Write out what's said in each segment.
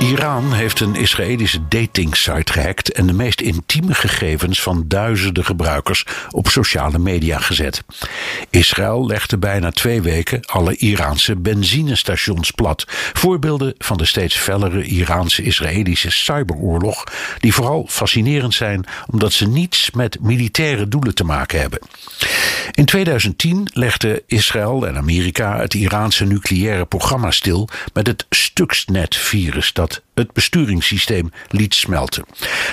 Iran heeft een Israëlische datingsite gehackt en de meest intieme gegevens van duizenden gebruikers op sociale media gezet. Israël legde bijna twee weken alle Iraanse benzinestations plat. Voorbeelden van de steeds fellere Iraanse-Israëlische cyberoorlog, die vooral fascinerend zijn omdat ze niets met militaire doelen te maken hebben. In 2010 legden Israël en Amerika het Iraanse nucleaire programma stil met het Stuxnet-virus dat het besturingssysteem liet smelten.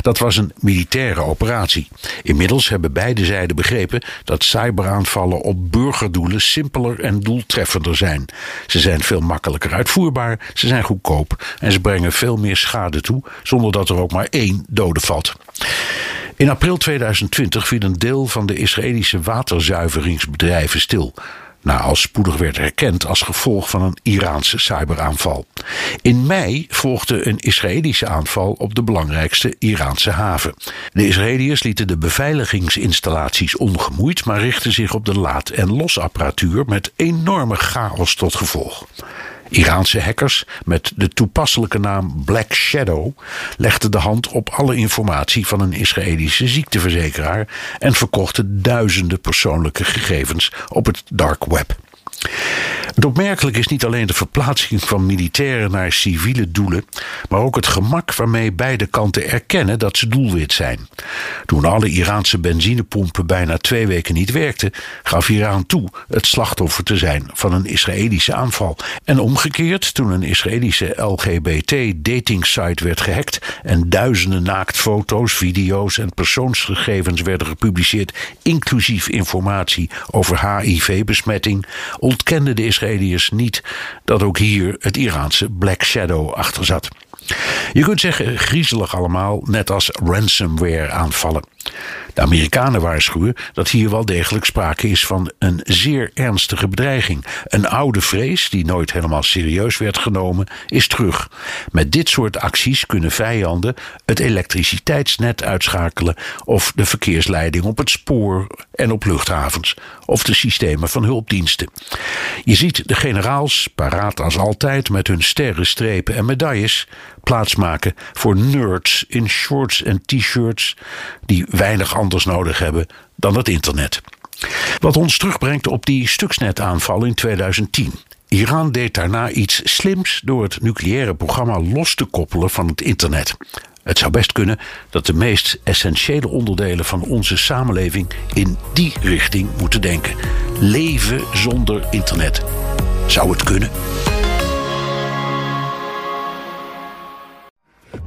Dat was een militaire operatie. Inmiddels hebben beide zijden begrepen dat cyberaanvallen op burgerdoelen simpeler en doeltreffender zijn. Ze zijn veel makkelijker uitvoerbaar, ze zijn goedkoop en ze brengen veel meer schade toe zonder dat er ook maar één dode valt. In april 2020 viel een deel van de Israëlische waterzuiveringsbedrijven stil na al spoedig werd herkend als gevolg van een Iraanse cyberaanval. In mei volgde een Israëlische aanval op de belangrijkste Iraanse haven. De Israëliërs lieten de beveiligingsinstallaties ongemoeid, maar richtten zich op de laad- en losapparatuur met enorme chaos tot gevolg. Iraanse hackers met de toepasselijke naam Black Shadow legden de hand op alle informatie van een Israëlische ziekteverzekeraar en verkochten duizenden persoonlijke gegevens op het dark web. Het opmerkelijk is niet alleen de verplaatsing van militairen naar civiele doelen, maar ook het gemak waarmee beide kanten erkennen dat ze doelwit zijn. Toen alle Iraanse benzinepompen bijna twee weken niet werkten, gaf Iran toe het slachtoffer te zijn van een Israëlische aanval. En omgekeerd, toen een Israëlische LGBT-datingsite werd gehackt en duizenden naaktfoto's, video's en persoonsgegevens werden gepubliceerd, inclusief informatie over HIV-besmetting, ontkenden de Israëliërs niet dat ook hier het Iraanse Black Shadow achter zat. Je kunt zeggen griezelig allemaal, net als ransomware aanvallen. De Amerikanen waarschuwen dat hier wel degelijk sprake is van een zeer ernstige bedreiging. Een oude vrees, die nooit helemaal serieus werd genomen, is terug. Met dit soort acties kunnen vijanden het elektriciteitsnet uitschakelen of de verkeersleiding op het spoor en op luchthavens of de systemen van hulpdiensten. Je ziet de generaals, paraat als altijd met hun sterren, strepen en medailles, plaatsmaken voor nerds in shorts en t-shirts die weinig anders nodig hebben dan het internet. Wat ons terugbrengt op die Stuxnet-aanval in 2010. Iran deed daarna iets slims door het nucleaire programma los te koppelen van het internet. Het zou best kunnen dat de meest essentiële onderdelen van onze samenleving in die richting moeten denken. Leven zonder internet. Zou het kunnen?